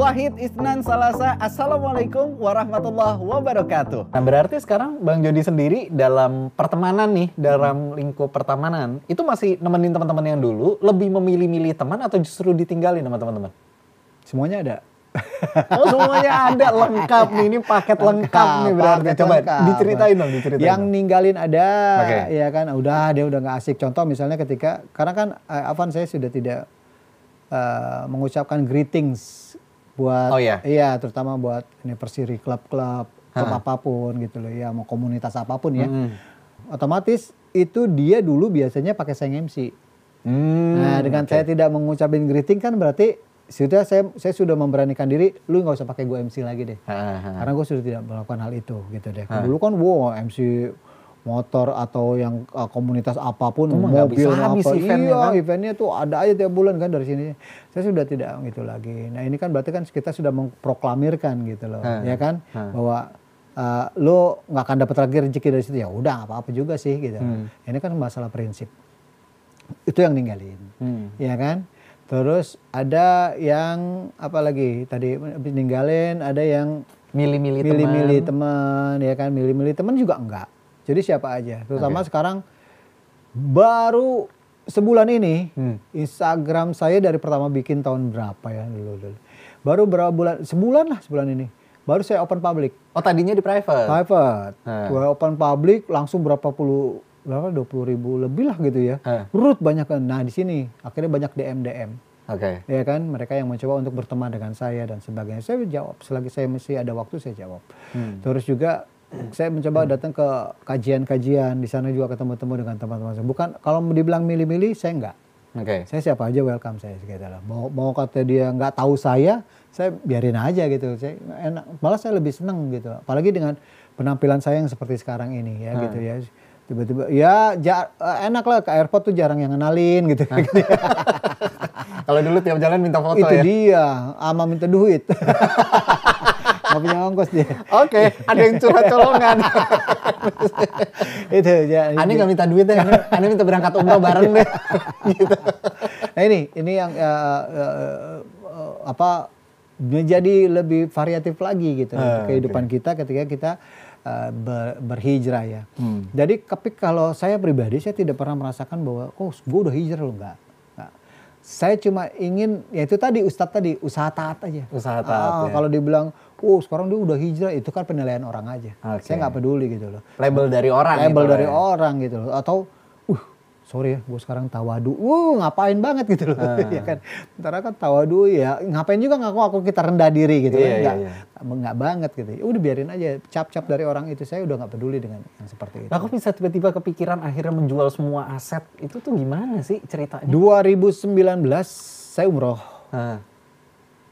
Wahid Isnan Salasa. Assalamualaikum warahmatullahi wabarakatuh. Nah berarti sekarang Bang Jody sendiri dalam pertemanan nih, dalam lingkup pertemanan, itu masih nemenin teman-teman yang dulu, lebih memilih-milih teman atau justru ditinggalin sama teman-teman? Semuanya ada. Oh semuanya ada lengkap nih, ini paket lengkap, nih berarti. paket Coba lengkap. diceritain dong, diceritain. Yang dong. ninggalin ada, Oke. ya kan, udah dia udah nggak asik. Contoh misalnya ketika, karena kan eh, Avan saya sudah tidak eh, mengucapkan greetings buat, Oh, iya? iya, terutama buat anniversary klub-klub, klub apa pun gitu loh, ya mau komunitas apa pun ya. Mm. Otomatis itu dia dulu biasanya pakai saya MC. Hmm, Nah, dengan oke. saya tidak mengucapin greeting kan berarti sudah saya saya sudah memberanikan diri, lu nggak usah pakai gue MC lagi deh. Ha, ha. Karena gue sudah tidak melakukan hal itu gitu deh. Dulu kan wow MC motor atau yang uh, komunitas apa pun nggak mobil bisa habis apa eventnya iya kan? eventnya tuh ada aja tiap bulan kan dari sini saya sudah tidak gitu lagi nah ini kan berarti kan kita sudah memproklamirkan gitu loh Ha. ya kan Ha. bahwa uh, lo nggak akan dapat lagi rezeki dari situ ya udah apa apa juga sih gitu Hmm. ini kan masalah prinsip itu yang ninggalin Hmm. ya kan terus ada yang apa lagi tadi ninggalin ada yang Milih-milih teman. milih-milih teman ya kan milih-milih teman juga enggak jadi siapa aja. Terutama sekarang baru sebulan ini Hmm. Instagram saya dari pertama bikin tahun berapa ya? Dulu dulu baru berapa bulan sebulan lah sebulan ini. Baru saya open public. Oh tadinya di private. private. Gua open public langsung berapa puluh berapa dua puluh ribu lebih lah gitu ya. Ah. root banyak. Kan nah di sini akhirnya banyak DM DM Oke. ya kan? Mereka yang mencoba untuk berteman dengan saya dan sebagainya. Saya jawab selagi saya masih ada waktu saya jawab. Hmm. terus juga saya mencoba datang ke kajian-kajian di sana juga ketemu-temu dengan teman-teman saya. Bukan kalau dibilang milih-milih saya enggak. Oke. saya siapa aja welcome saya gitu lah mau mau kata dia nggak tahu saya saya biarin aja gitu. Saya enak malah saya lebih seneng gitu. Apalagi dengan penampilan saya yang seperti sekarang ini ya gitu ya. Tiba-tiba ya ja- eh, enak lah ke airport tuh jarang yang kenalin gitu. Kalau dulu tiap jalan minta foto itu ya. dia ama minta duit nggak punya ongkos dia Oke, ada yang curhat colongan. itu ya Aneh nggak minta duit ya, Aneh minta berangkat umroh bareng deh. gitu. nah ini ini yang eh, eh, eh, apa menjadi lebih variatif lagi gitu Ah, kehidupan kita ketika kita eh, ber- berhijrah ya. Hmm. Jadi tapi kalau saya pribadi saya tidak pernah merasakan bahwa oh gue udah hijrah loh enggak. Saya cuma ingin ya itu tadi Ustadz tadi usaha taat aja. Usaha taat, Ah, ya. Kalau dibilang oh sekarang dia udah hijrah itu kan penilaian orang aja. Oke. Saya nggak peduli gitu loh Label dari orang. label gitu dari ya. orang gitu loh atau sorry ya gue sekarang tawadu. Uh ngapain banget? gitu loh. Ah. ya kan. Ntar kan tawadu ya ngapain juga ngaku aku kita rendah diri gitu Iya, kan. Iya, nggak iya. nggak banget gitu. Ya udah biarin aja cap-cap dari orang itu. Saya udah nggak peduli dengan yang seperti itu. Kok bisa tiba-tiba kepikiran akhirnya menjual semua aset? Itu tuh gimana sih ceritanya? 2019 saya umroh. Nah,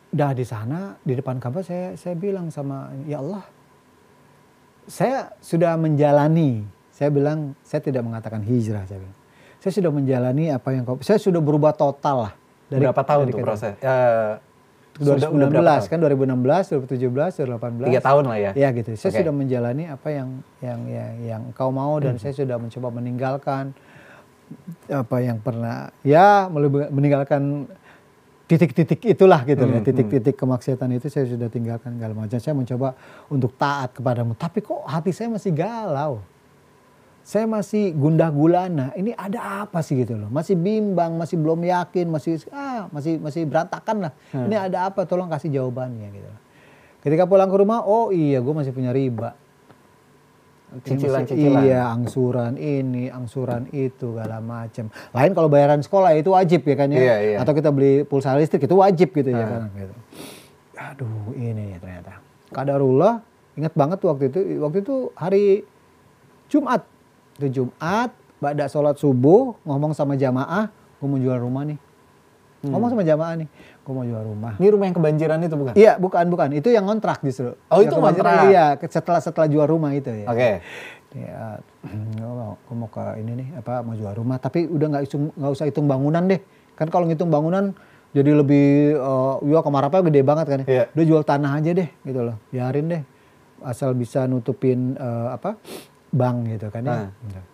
Dah di sana di depan Ka'bah saya saya bilang sama ya Allah saya sudah menjalani. Saya bilang saya tidak mengatakan hijrah saya bilang saya sudah menjalani apa yang kau saya sudah berubah total lah berapa tahun dari tuh proses? Sudah- udah 2019 berapa tahun? kan? 2016 2017 2018 Tiga tahun lah ya. ya gitu. Saya Oke. sudah menjalani apa yang yang yang yang kau mau dan saya sudah mencoba meninggalkan apa yang pernah ya meninggalkan titik-titik itulah gitu ya. Titik-titik kemaksiatan itu saya sudah tinggalkan segala macam. Saya mencoba untuk taat kepadamu. Tapi kok hati saya masih galau saya masih gundah gulana. Ini ada apa sih gitu loh? Masih bimbang masih belum yakin masih ah masih masih berantakan lah. Ini ada apa? Tolong kasih jawabannya gitu loh. Ketika pulang ke rumah oh iya gue masih punya riba. Cicilan-cicilan. iya angsuran ini angsuran itu segala macam lain kalau bayaran sekolah itu wajib ya kan ya? Iya, iya. atau kita beli pulsa listrik itu wajib gitu ya kan gitu. Aduh ini ya ternyata. Kadarullah ingat banget waktu itu waktu itu hari Jumat itu Jumat pada sholat subuh ngomong sama jamaah gue mau jual rumah nih ngomong sama jamaah nih gue mau jual rumah Ini rumah yang kebanjiran itu bukan? Iya, bukan, bukan. Itu yang kontrak justru. Oh, Yang itu kontrak. Iya, setelah setelah jual rumah itu ya. Oke. Ya, gue mau, gua mau ke ini nih, apa mau jual rumah. Tapi udah nggak nggak usah hitung bangunan deh. Kan kalau ngitung bangunan jadi lebih, uh, ya kamarapnya gede banget kan. ya. Iya. Udah jual tanah aja deh, gitu loh. Biarin deh, asal bisa nutupin eh, apa bank gitu kan ya. Nah.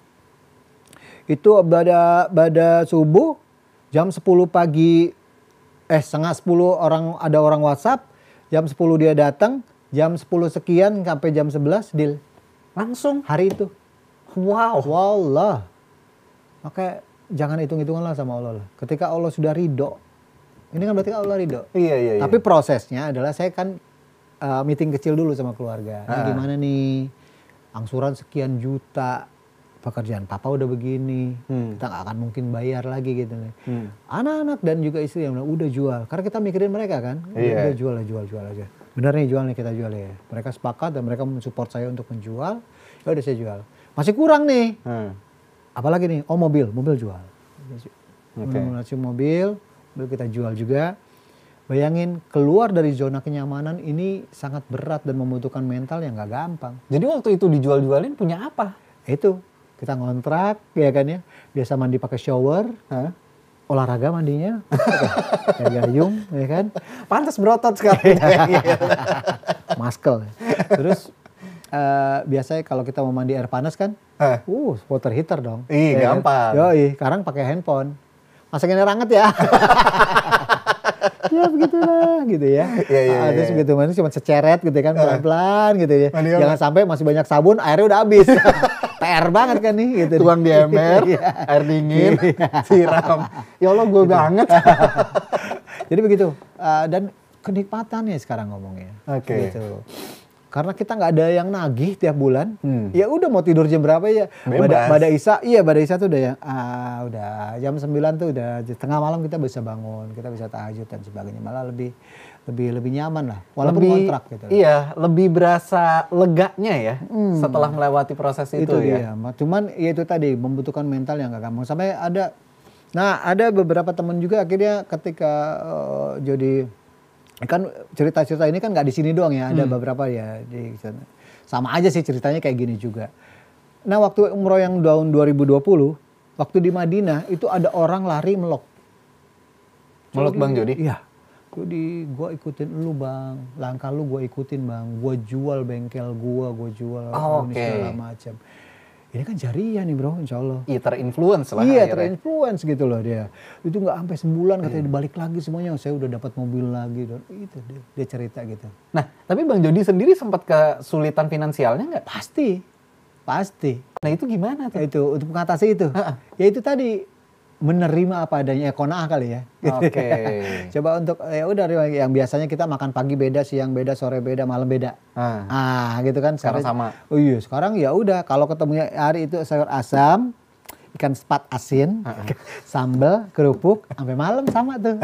Itu pada pada subuh jam 10 pagi eh setengah 10 orang ada orang WhatsApp Jam 10 dia datang, jam 10 sekian sampai jam 11 deal. Langsung. Hari itu. Wow. Wallah. Maka jangan hitung-hitungan lah sama Allah lah. Ketika Allah sudah ridho, ini kan berarti Allah ridho. Iya, iya, iya. Tapi prosesnya adalah saya kan uh, meeting kecil dulu sama keluarga. Ini Ah. gimana nih? Angsuran sekian juta, pekerjaan papa udah begini, Hmm. kita nggak akan mungkin bayar lagi gitu nih. Hmm. Anak-anak dan juga istri yang bilang, udah jual. Karena kita mikirin mereka kan, udah, Iya. udah jual lah, jual, jual aja. Bener nih jual nih kita jual ya. Mereka sepakat dan mereka mensupport saya untuk menjual. Ya udah saya jual. Masih kurang nih. Hmm. Apalagi nih, oh mobil, mobil jual. Mengenai mobil, mobil kita jual juga. Bayangin keluar dari zona kenyamanan ini sangat berat dan membutuhkan mental yang nggak gampang. Jadi waktu itu dijual-jualin punya apa? Itu kita ngontrak ya kan ya. Biasa mandi pakai shower, Hah? olahraga mandinya, kayak gayung ya kan. Pantas berotot sekali. Maskel. Terus eh, biasanya kalau kita mau mandi air panas kan, Eh. uh water heater dong. Ih, Ya kan? gampang. Yoi, sekarang pakai handphone. Masakin air hangat ya. ya begitulah gitu ya. Iya, iya, Ah, terus iya. gitu mandi cuma seceret gitu kan pelan-pelan gitu ya. Mandi Jangan sampai masih banyak sabun airnya udah habis. PR banget kan nih gitu. Tuang di ember, Iya. air dingin, siram. Ya Allah gue banget. Jadi begitu. Ah, dan kenikmatannya sekarang ngomongnya. Oke. Gitu. Karena kita nggak ada yang nagih tiap bulan, Hmm. ya udah mau tidur jam berapa ya. Bebas. Pada, Isa, iya pada Isa tuh udah yang, ah udah jam 9 tuh udah tengah malam kita bisa bangun, kita bisa tahajud dan sebagainya. Malah lebih lebih lebih nyaman lah, walaupun lebih, kontrak gitu. Iya, lebih berasa leganya ya setelah melewati proses itu, itu ya. dia. Ma- Cuman ya itu tadi membutuhkan mental yang gak gampang. Sampai ada, nah ada beberapa teman juga akhirnya ketika eh, jadi kan cerita-cerita ini kan nggak di sini doang ya, ada beberapa ya di sana. Sama aja sih ceritanya kayak gini juga. Nah waktu umroh yang tahun 2020, waktu di Madinah itu ada orang lari melok. Melok Bang Jody? Iya. Gue di gua ikutin lu bang, langkah lu gua ikutin bang, gua jual bengkel gua, gua jual Oh, oke. segala macam. Ini kan jariah nih bro, insya Allah. Iya, terinfluence lah Iya terinfluence gitu loh dia. Itu nggak sampai sebulan katanya balik lagi semuanya. Saya udah dapat mobil lagi dan itu dia, dia cerita gitu. Nah, tapi Bang Jody sendiri sempat kesulitan finansialnya nggak? Pasti, pasti. Nah, itu gimana tuh? Itu untuk mengatasi itu. Ya itu tadi menerima apa adanya ya kona'ah kali ya. Oke. Coba untuk ya udah yang biasanya kita makan pagi beda, siang beda, sore beda, malam beda. Ah. Ah, gitu kan Sekarang sama. Oh iya, sekarang ya udah kalau ketemu hari itu sayur asam, ikan sepat asin, sambal, kerupuk, sampai malam sama tuh.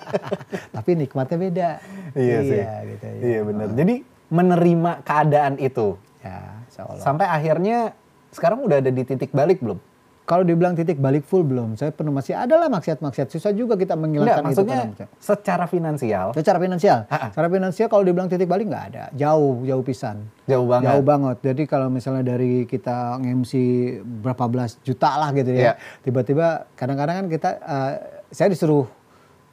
Tapi nikmatnya beda. Iya sih. gitu ya. Iya benar. Jadi menerima keadaan itu. Ya. Sampai akhirnya sekarang udah ada di titik balik belum? Kalau dibilang titik balik full belum, saya penuh masih ada lah maksiat-maksiat. Susah juga kita menghilangkan maksudnya itu. kan. secara finansial Secara finansial, Ha-ha. secara finansial kalau dibilang titik balik nggak ada, jauh jauh pisan. jauh banget. Jauh banget. Jadi kalau misalnya dari kita nge-MC berapa belas juta lah gitu ya. Tiba-tiba kadang-kadang kan kita eh, saya disuruh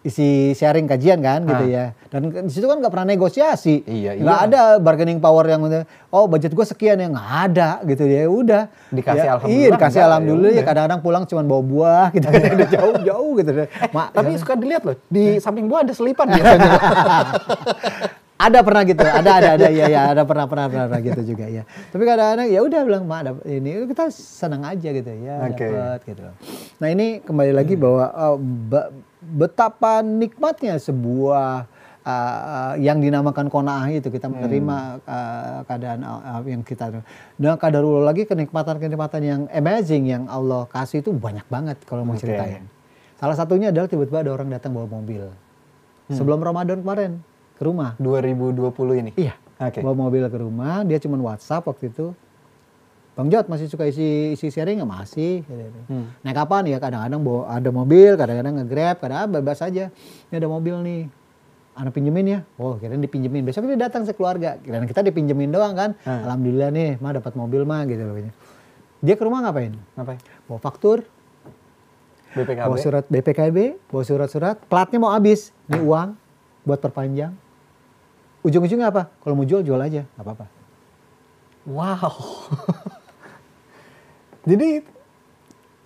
isi sharing kajian kan gitu ya. Dan di situ kan nggak pernah negosiasi. Iya, Nggak iya. ada bargaining power yang oh budget gue sekian ya nggak ada gitu ya. Udah. Dikasih Ya, alhamdulillah, Iya dikasih enggak, alhamdulillah ya ya udah. kadang-kadang pulang cuma bawa buah gitu. Udah jauh-jauh gitu. Ma- Tapi suka dilihat loh, di samping gua ada selipan biasanya. ada pernah gitu ada ada ada ya ya ada pernah pernah pernah, pernah gitu juga ya tapi kadang-kadang ya udah bilang mak ini kita senang aja gitu ya Oke. dapat gitu nah ini kembali lagi bahwa uh, ba- betapa nikmatnya sebuah uh, uh, yang dinamakan kona'ah itu kita menerima uh, keadaan uh, yang kita dan kadarullah lagi kenikmatan-kenikmatan yang amazing yang Allah kasih itu banyak banget kalau mau Oke. ceritain salah satunya adalah tiba-tiba ada orang datang bawa mobil sebelum Ramadan kemarin ke rumah 2020 ini. Iya. Oke. Bawa mobil ke rumah, dia cuma WhatsApp waktu itu. Bang Jod masih suka isi isi sharing nggak masih? Gitu. Hmm. Naik kapan ya? Kadang-kadang bawa ada mobil, kadang-kadang nge-grab, kadang bebas aja. Ini ada mobil nih. Anak pinjemin ya? Oh, kira dipinjemin. Besok dia datang sekeluarga. Kira kita dipinjemin doang kan? Hmm. Alhamdulillah nih, mah dapat mobil mah gitu. Dia ke rumah ngapain? Ngapain? Bawa faktur, BPKB. bawa surat BPKB, bawa surat-surat, platnya mau habis. Ini uang buat perpanjang. Ujung-ujungnya apa? Kalau mau jual, jual aja. Nggak apa-apa. Wow. Jadi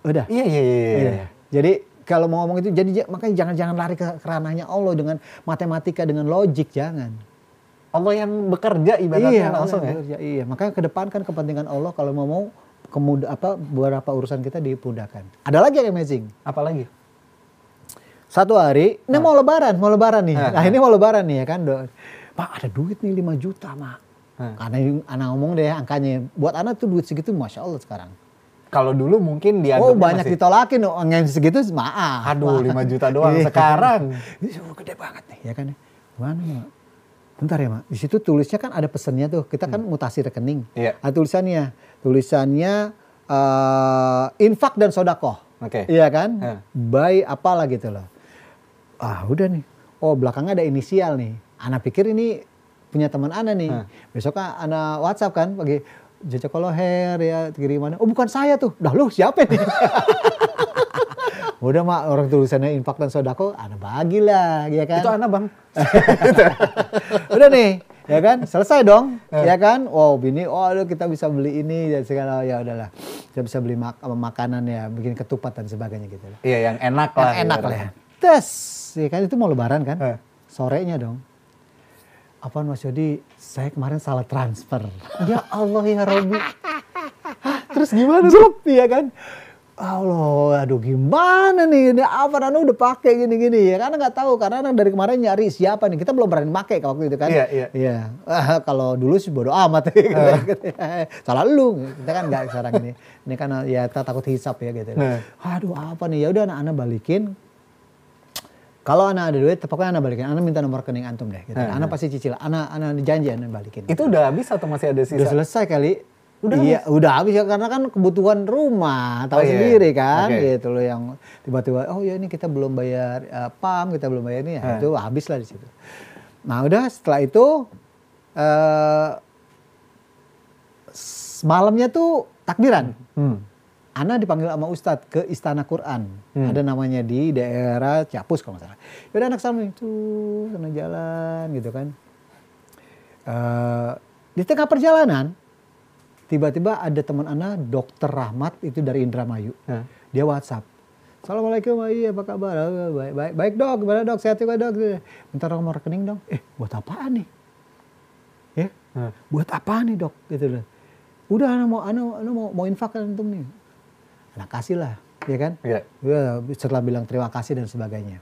Udah. iya iya iya. iya. Iya. Jadi kalau mau ngomong itu, jadi makanya jangan jangan lari ke, ranahnya Allah dengan matematika, dengan logik, jangan. Allah yang bekerja ibaratnya iya, langsung Allah ya. bekerja, Iya, makanya ke depan kan kepentingan Allah kalau mau mau kemudah apa beberapa urusan kita dipudahkan. Ada lagi yang amazing. Apalagi? Satu hari, ini mau lebaran, mau lebaran nih. Ah, Nah, ini mau lebaran nih ya kan. Pak, ada duit nih 5 juta, Mak. Ah. Karena anak ngomong deh angkanya. Buat anak tuh duit segitu Masya Allah sekarang. Kalau dulu mungkin oh dianggapnya banyak masih, ditolakin dong. Yang segitu maaf. Aduh, 5 juta doang. Iya. Sekarang. Ini oh, gede banget nih ya kan. Ya, Mak? Bentar ya, Mak. Di situ tulisnya kan ada pesannya tuh. Kita kan mutasi rekening. Hmm. Iya. Ada tulisannya. Tulisannya eh, infak dan sodakoh. Oke. Iya kan? Iya. Buy apalah gitu loh. Ah udah nih. Oh belakangnya ada inisial nih. Ana pikir ini punya teman Ana nih. Hah. Besok kan Ana WhatsApp kan pagi. Jaja Koloher ya kirimannya. Oh bukan saya tuh. Dah lu siapa nih? Udah mak orang tulisannya infak dan sodako, Ana bagilah, ya kan? Itu anak bang. Udah nih, ya kan? Selesai dong, ya kan? Wow, bini, oh aduh, kita bisa beli ini dan segala ya udahlah. Kita bisa beli mak makanan ya, bikin ketupat dan sebagainya gitu. Iya yang enak Yang lah. enak lah. ya. Tes, ya kan itu mau lebaran kan? Eh. Sorenya dong. Apaan Mas Yodi, saya kemarin salah transfer. Ya Allah ya Robi. Terus gimana? Zup, ya kan? Allah, aduh gimana nih? Ini apa Nana udah pakai gini-gini ya? Karena nggak tahu karena Nana dari kemarin nyari siapa nih. Kita belum berani pakai waktu itu kan. Iya, iya. Iya. Ah, kalau dulu sih bodo amat. Salah lu. Kita kan nggak sekarang ini. Ini kan ya kita takut hisap ya gitu. Nah. Aduh apa nih? Ya udah anak-anak balikin. Kalau anak ada duit, pokoknya anak balikin. Anak minta nomor rekening antum deh. Gitu. Nah, Anak pasti cicil. Anak anak janji anak balikin. Itu udah habis atau masih ada sisa? Udah selesai kali. Udah iya, udah habis ya karena kan kebutuhan rumah, tahu Oh, iya. sendiri kan, Oke. gitu loh yang tiba-tiba oh ya ini kita belum bayar eh, PAM, kita belum bayar ini ya, Eh. itu habis lah di situ. Nah, udah setelah itu eh s- malamnya tuh takbiran. Hmm. Ana dipanggil sama Ustadz ke Istana Quran. Hmm. Ada namanya di daerah Ciapus kalau nggak salah. Yaudah anak sama itu sana jalan gitu kan. Eh, di tengah perjalanan tiba-tiba ada teman Ana Dokter Rahmat itu dari Indramayu. Hah. Dia WhatsApp. Assalamualaikum, Ai, apa kabar? "Oh, Baik, baik, baik dok, gimana dok? Sehat juga dok? Minta nomor rekening dong. Eh, buat apaan nih? Ya, Hah. buat apa nih dok? Gitu loh. Udah, ana mau, ana, ana mau, mau infak antum nih. Anak kasih lah, ya kan? Iya. Ya, setelah bilang terima kasih dan sebagainya.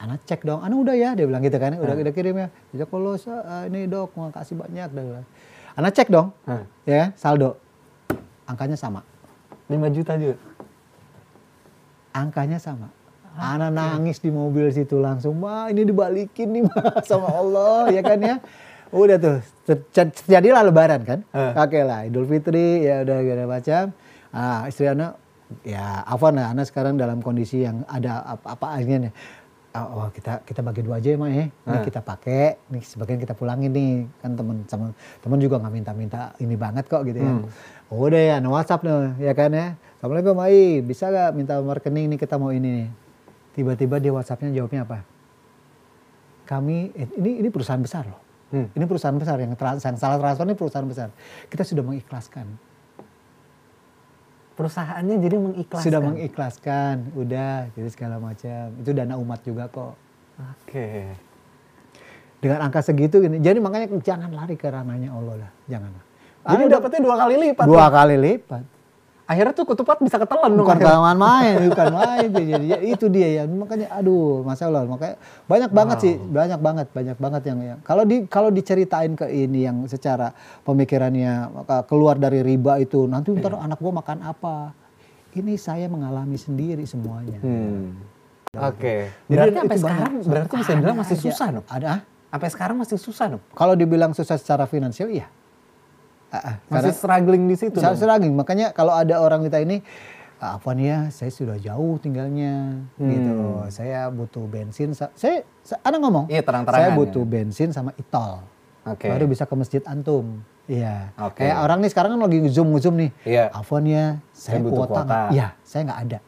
Anak cek dong, Anak udah ya, dia bilang gitu kan, udah, udah kirim ya. Dia kalau "Ah, ini dok, mau kasih banyak. Bilang. Anak cek dong, Hah. ya kan? saldo, angkanya sama, 5 juta juga. angkanya sama. Anak nangis di mobil situ langsung, wah ini dibalikin nih mah sama Allah, ya kan ya. Udah tuh, ter- ter- terjadilah lebaran kan. Oke lah, Idul Fitri ya udah segala macam. Ah, istri anak ya Afan lah, anak sekarang dalam kondisi yang ada apa-apa akhirnya nih. Oh, oh, kita kita bagi dua aja ya, Mak ya. Ini Eh. kita pakai, ini sebagian kita pulangin nih. Kan temen temen temen juga nggak minta-minta ini banget kok gitu ya. Hmm. Oh, udah ya, no WhatsApp nih, ya kan ya. Assalamualaikum, Ai. Bisa gak minta nomor rekening nih kita mau ini nih. Tiba-tiba dia WhatsAppnya jawabnya apa? Kami, eh, ini ini perusahaan besar loh. Hmm. Ini perusahaan besar yang, trans, yang salah transfer ini perusahaan besar. Kita sudah mengikhlaskan. Perusahaannya jadi mengikhlaskan. Sudah mengikhlaskan, udah jadi segala macam. Itu dana umat juga kok. Oke. Dengan angka segitu gini. Jadi makanya jangan lari ke ranahnya Allah lah, jangan. Jadi Anda dapetnya dua kali lipat. dua tuh. kali lipat. Akhirnya tuh ketupat bisa ketelan bukan kawan main, bukan main. Jadi ya, itu dia ya. Makanya aduh, masalah. Makanya banyak banget sih, banyak banget, banyak banget yang yang kalau di kalau diceritain ke ini yang secara pemikirannya maka keluar dari riba itu nanti ntar anak gua makan apa? Ini saya mengalami sendiri semuanya. Hmm. Oke. Jadi Berarti sampai banyak. sekarang berarti bisa dibilang Ada masih aja. susah dong. Ada ah? Sampai sekarang masih susah dong. Kalau dibilang susah secara finansial iya. Ah. Masih struggling di situ. Saya dong. seraging. Makanya kalau ada orang kita ini, "Ah, apa nih ya, saya sudah jauh tinggalnya, Hmm. gitu. Saya butuh bensin. sa- Saya, sa- anak ngomong. Iya, terang-terangan Saya ya. butuh bensin sama itol. Oke. Baru bisa ke masjid antum. Iya. Oke. Kayak orang nih sekarang kan lagi zoom zoom nih. Iya. Afwan ya, saya, Saya butuh kuota. nggak?" kuota. Iya, saya nggak ada.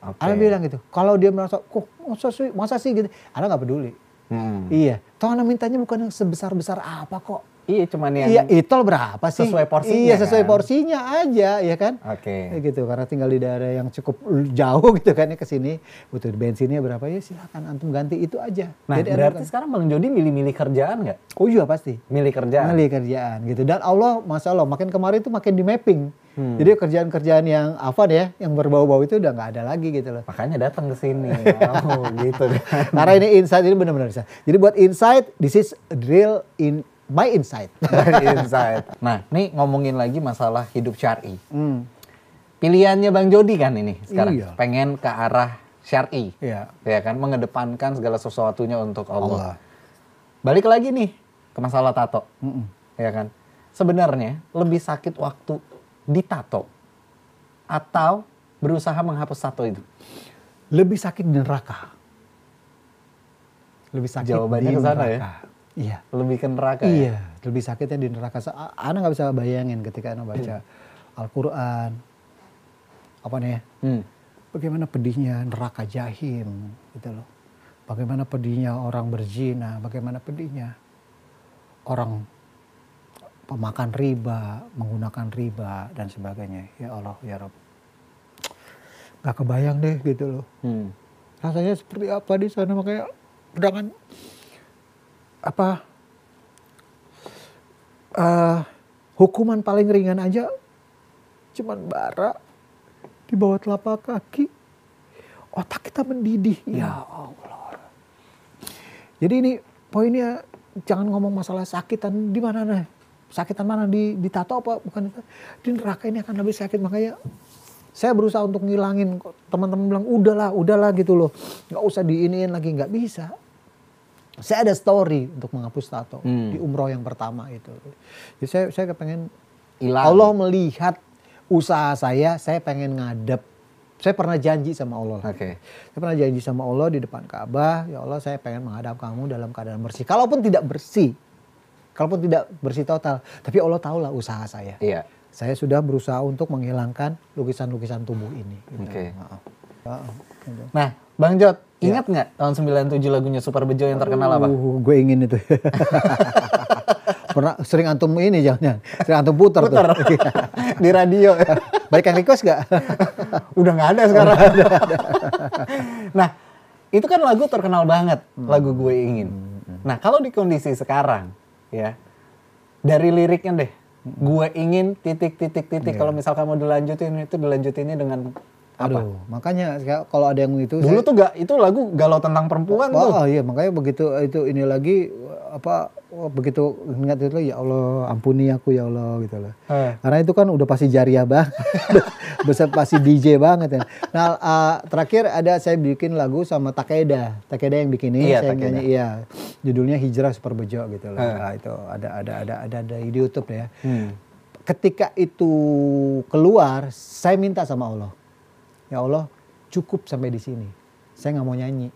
Oke. Anak bilang gitu. Kalau dia merasa, kok masa sih, masa sih gitu. Anak nggak peduli. Hmm. Iya. Toh mintanya bukan yang sebesar besar apa kok. Iya, cuman yang Iya, itol berapa sih? sesuai porsinya, Iya, sesuai kan? porsinya aja, ya kan? Oke. Kayak gitu, karena tinggal di daerah yang cukup jauh gitu kan ya ke sini, butuh bensinnya berapa ya silakan antum ganti itu aja. Nah, Jadi berarti antum- sekarang Bang Jody milih-milih kerjaan nggak? oh iya pasti. Milih kerjaan. Milih kerjaan gitu. Dan Allah, masya Allah, makin kemarin itu makin di mapping. Hmm. Jadi kerjaan-kerjaan yang apa ya, yang berbau-bau itu udah nggak ada lagi gitu loh. Makanya datang ke sini. oh, gitu kan. Karena ini insight ini benar-benar insight. Jadi buat insight, this is real in my insight. Insight. Nah, nih ngomongin lagi masalah hidup syar'i. Hmm. Pilihannya Bang Jody kan ini sekarang. Iya. Pengen ke arah syar'i. Iya. Ya kan, mengedepankan segala sesuatunya untuk Allah. Allah. Balik lagi nih ke masalah tato. Mm-mm. Ya kan? Sebenarnya lebih sakit waktu ditato atau berusaha menghapus tato itu. Lebih sakit di neraka. Lebih sakit Jawabannya di ke sana ya? Iya. Lebih ke neraka ya? Iya, lebih sakitnya di neraka. Sa- Ana nggak bisa bayangin ketika Ana baca Al-Quran. Apa nih ya? Hmm. Bagaimana pedihnya neraka jahim gitu loh. Bagaimana pedihnya orang berzina, bagaimana pedihnya orang pemakan riba, menggunakan riba dan sebagainya. Ya Allah, ya Rob. Gak kebayang deh gitu loh. Hmm. Rasanya seperti apa di sana makanya sedangkan apa eh hukuman paling ringan aja cuman bara di bawah telapak kaki. Otak kita mendidih. Ya Allah. Jadi ini poinnya jangan ngomong masalah sakitan. Di mana nih? Sakitan mana? Di di tato apa? Bukan di- neraka ini akan lebih sakit. Makanya saya berusaha untuk ngilangin. Kok teman-teman bilang udahlah udahlah gitu loh. Nggak usah diiniin lagi. Nggak bisa saya ada story untuk menghapus tato Hmm. di umroh yang pertama itu jadi saya saya kepengen Hilang. Allah melihat usaha saya saya pengen ngadep saya pernah janji sama Allah Oke. saya pernah janji sama Allah di depan Ka'bah ya Allah saya pengen menghadap kamu dalam keadaan bersih kalaupun tidak bersih kalaupun tidak bersih total tapi Allah tahulah usaha saya Iya. saya sudah berusaha untuk menghilangkan lukisan-lukisan tubuh ini. gitu. Oke. Maaf. Nah, Bang Jod, ingat nggak tahun 97 lagunya Super Bejo yang terkenal apa? Uh, gue ingin itu. Pernah sering antum ini jangan sering antum putar, tuh. Di radio. Baik yang request gak? Udah nggak ada sekarang. nah, itu kan lagu terkenal banget, lagu gue ingin. Nah, kalau di kondisi sekarang, ya, dari liriknya deh, gue ingin titik titik titik. Kalau misal kamu dilanjutin itu dilanjutinnya dengan apa? Aduh, makanya kalau ada yang itu Dulu saya- tuh gak itu lagu galau tentang perempuan tuh. Oh, iya makanya begitu itu ini lagi apa wah, begitu ingat itu ya Allah ampuni aku ya Allah gitu loh. Eh. Karena itu kan udah pasti jariah banget. Besar pasti DJ banget ya. Nah, uh, terakhir ada saya bikin lagu sama Takeda. Takeda yang bikin ini Iya, saya Takeda. nyanyi iya. Judulnya Hijrah Super Bejo gitu loh. Eh. Nah, itu ada ada ada ada ada di YouTube ya. Hmm. Ketika itu keluar, saya minta sama Allah. Ya Allah, cukup sampai di sini. Saya nggak mau nyanyi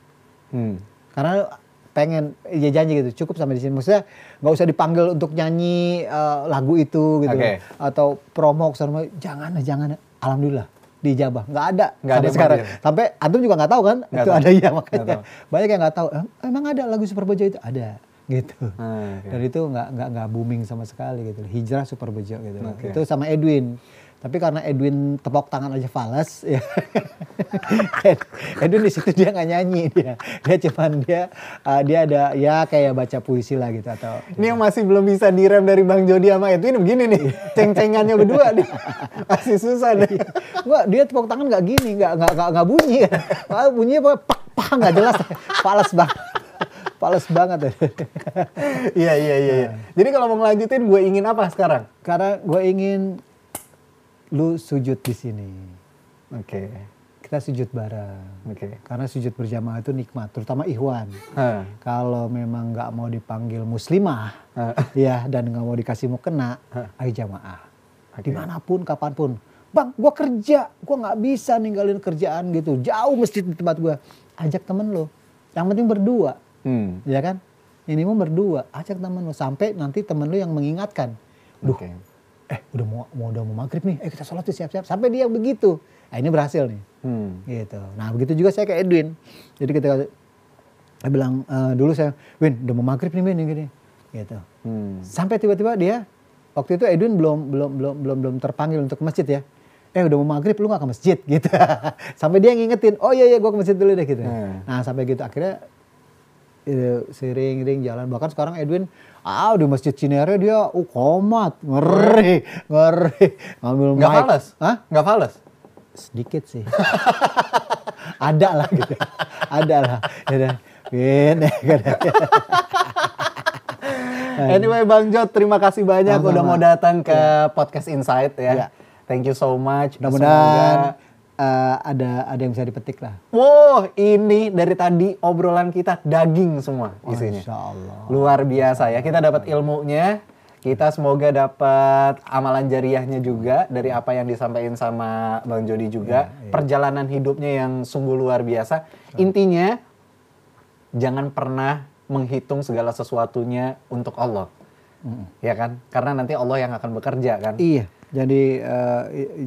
Hmm. karena pengen ya janji gitu cukup sampai di sini maksudnya nggak usah dipanggil untuk nyanyi eh, lagu itu gitu Oke. atau promo sama jangan jangan alhamdulillah dijabah nggak ada Nggak ada sampai sekarang manggil. sampai antum juga nggak tahu kan Nggak itu tahu. ada ya makanya banyak yang nggak tahu "Em, emang ada lagu Super Bejo itu ada gitu Ah, oke. dan itu nggak nggak nggak booming sama sekali gitu hijrah Super Bejo gitu. Oke. itu sama Edwin tapi karena Edwin tepok tangan aja fals ya Edwin di situ dia nggak nyanyi dia dia cuman dia uh, dia ada ya kayak baca puisi lah gitu atau Ini yang masih belum bisa direm dari Bang Jody sama Edwin begini nih. Ceng-cengannya berdua nih. Masih susah nih. Enggak, dia tepok tangan nggak gini, nggak nggak nggak bunyi kan. Bunyinya apa? Pak, pak nggak jelas. Fals banget. Fals banget. Iya iya iya. iya. Jadi kalau mau ngelanjutin gue ingin apa sekarang? Karena gue ingin lu sujud di sini. Oke. Kita sujud bareng. Oke. Karena sujud berjamaah itu nikmat, terutama ikhwan. Hah. Kalau memang nggak mau dipanggil muslimah, Hah. ya dan nggak mau dikasih mau kena, Hah. ayo jamaah. Oke. Di mana pun, kapan pun. Bang, gua kerja, gua nggak bisa ninggalin kerjaan gitu. Jauh masjid di tempat gua. Ajak temen lo. Yang penting berdua, Hmm. ya kan? Ini mau berdua, ajak temen lo sampai nanti temen lo yang mengingatkan. Duh, Oke. Eh udah mau, mau udah mau maghrib nih, eh kita sholat tuh siap-siap. Sampai dia begitu. Nah, ini berhasil nih Hmm. gitu. Nah begitu juga saya ke Edwin. Jadi ketika saya bilang "Eh, dulu saya, Win udah mau maghrib nih Win, gini. gitu. Hmm. Sampai tiba-tiba dia waktu itu Edwin belum belum belum belum belum terpanggil untuk ke masjid ya. Eh udah mau maghrib lu gak ke masjid gitu. sampai dia ngingetin, oh iya iya gue ke masjid dulu deh gitu. Hmm. Nah sampai gitu akhirnya eh, sering-sering jalan. Bahkan sekarang Edwin, ah di masjid Cinere dia, uh komat, ngeri, ngeri. Ngambil Nggak mic. fales? Hah? Nggak fales? Sedikit sih. Ada lah gitu. Ada lah. Ya. Win, ya. Anyway Bang Jod, terima kasih banyak udah mau datang ke podcast Insight ya. Iya. Thank you so much. Mudah-mudahan eh, ada ada yang bisa dipetik lah. Wow, ini dari tadi obrolan kita daging semua isinya. Masya Allah. Luar biasa ya. Kita dapat ilmunya. Kita semoga dapat amalan jariahnya juga dari apa yang disampaikan sama Bang Jody juga. Perjalanan hidupnya yang sungguh luar biasa. Intinya jangan pernah menghitung segala sesuatunya untuk Allah. Ya kan? Karena nanti Allah yang akan bekerja kan. Iya. Jadi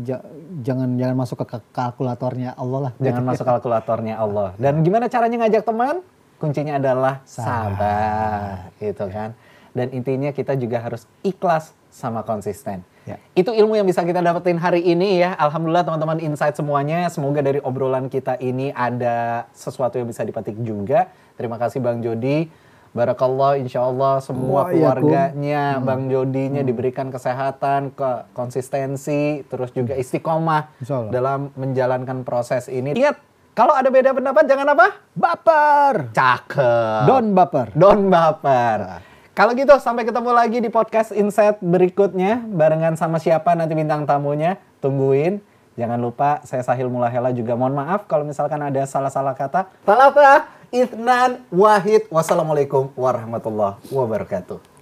ja- jangan jangan masuk ke ka- kalkulatornya Allah lah. Jangan masuk kalkulatornya Allah. Dan gimana caranya ngajak teman? Kuncinya adalah sabar, gitu kan. Dan intinya kita juga harus ikhlas sama konsisten. Ya. Itu ilmu yang bisa kita dapetin hari ini ya. Alhamdulillah teman-teman insight semuanya. Semoga dari obrolan kita ini ada sesuatu yang bisa dipetik juga. Terima kasih Bang Jody. Barakallah insya Allah semua iyakum. keluarganya Bang Jodinya diberikan kesehatan, ke konsistensi, terus juga istiqomah Insya Allah. dalam menjalankan proses ini. Ingat, kalau ada beda pendapat jangan apa? Baper. Cakep. Don baper. Don baper. Kalau gitu sampai ketemu lagi di podcast Insight berikutnya barengan sama siapa nanti bintang tamunya. Tungguin. Jangan lupa saya Sahil Mulahela juga mohon maaf kalau misalkan ada salah-salah kata. Talata, Ithnan, Wahid. Wassalamualaikum warahmatullahi wabarakatuh.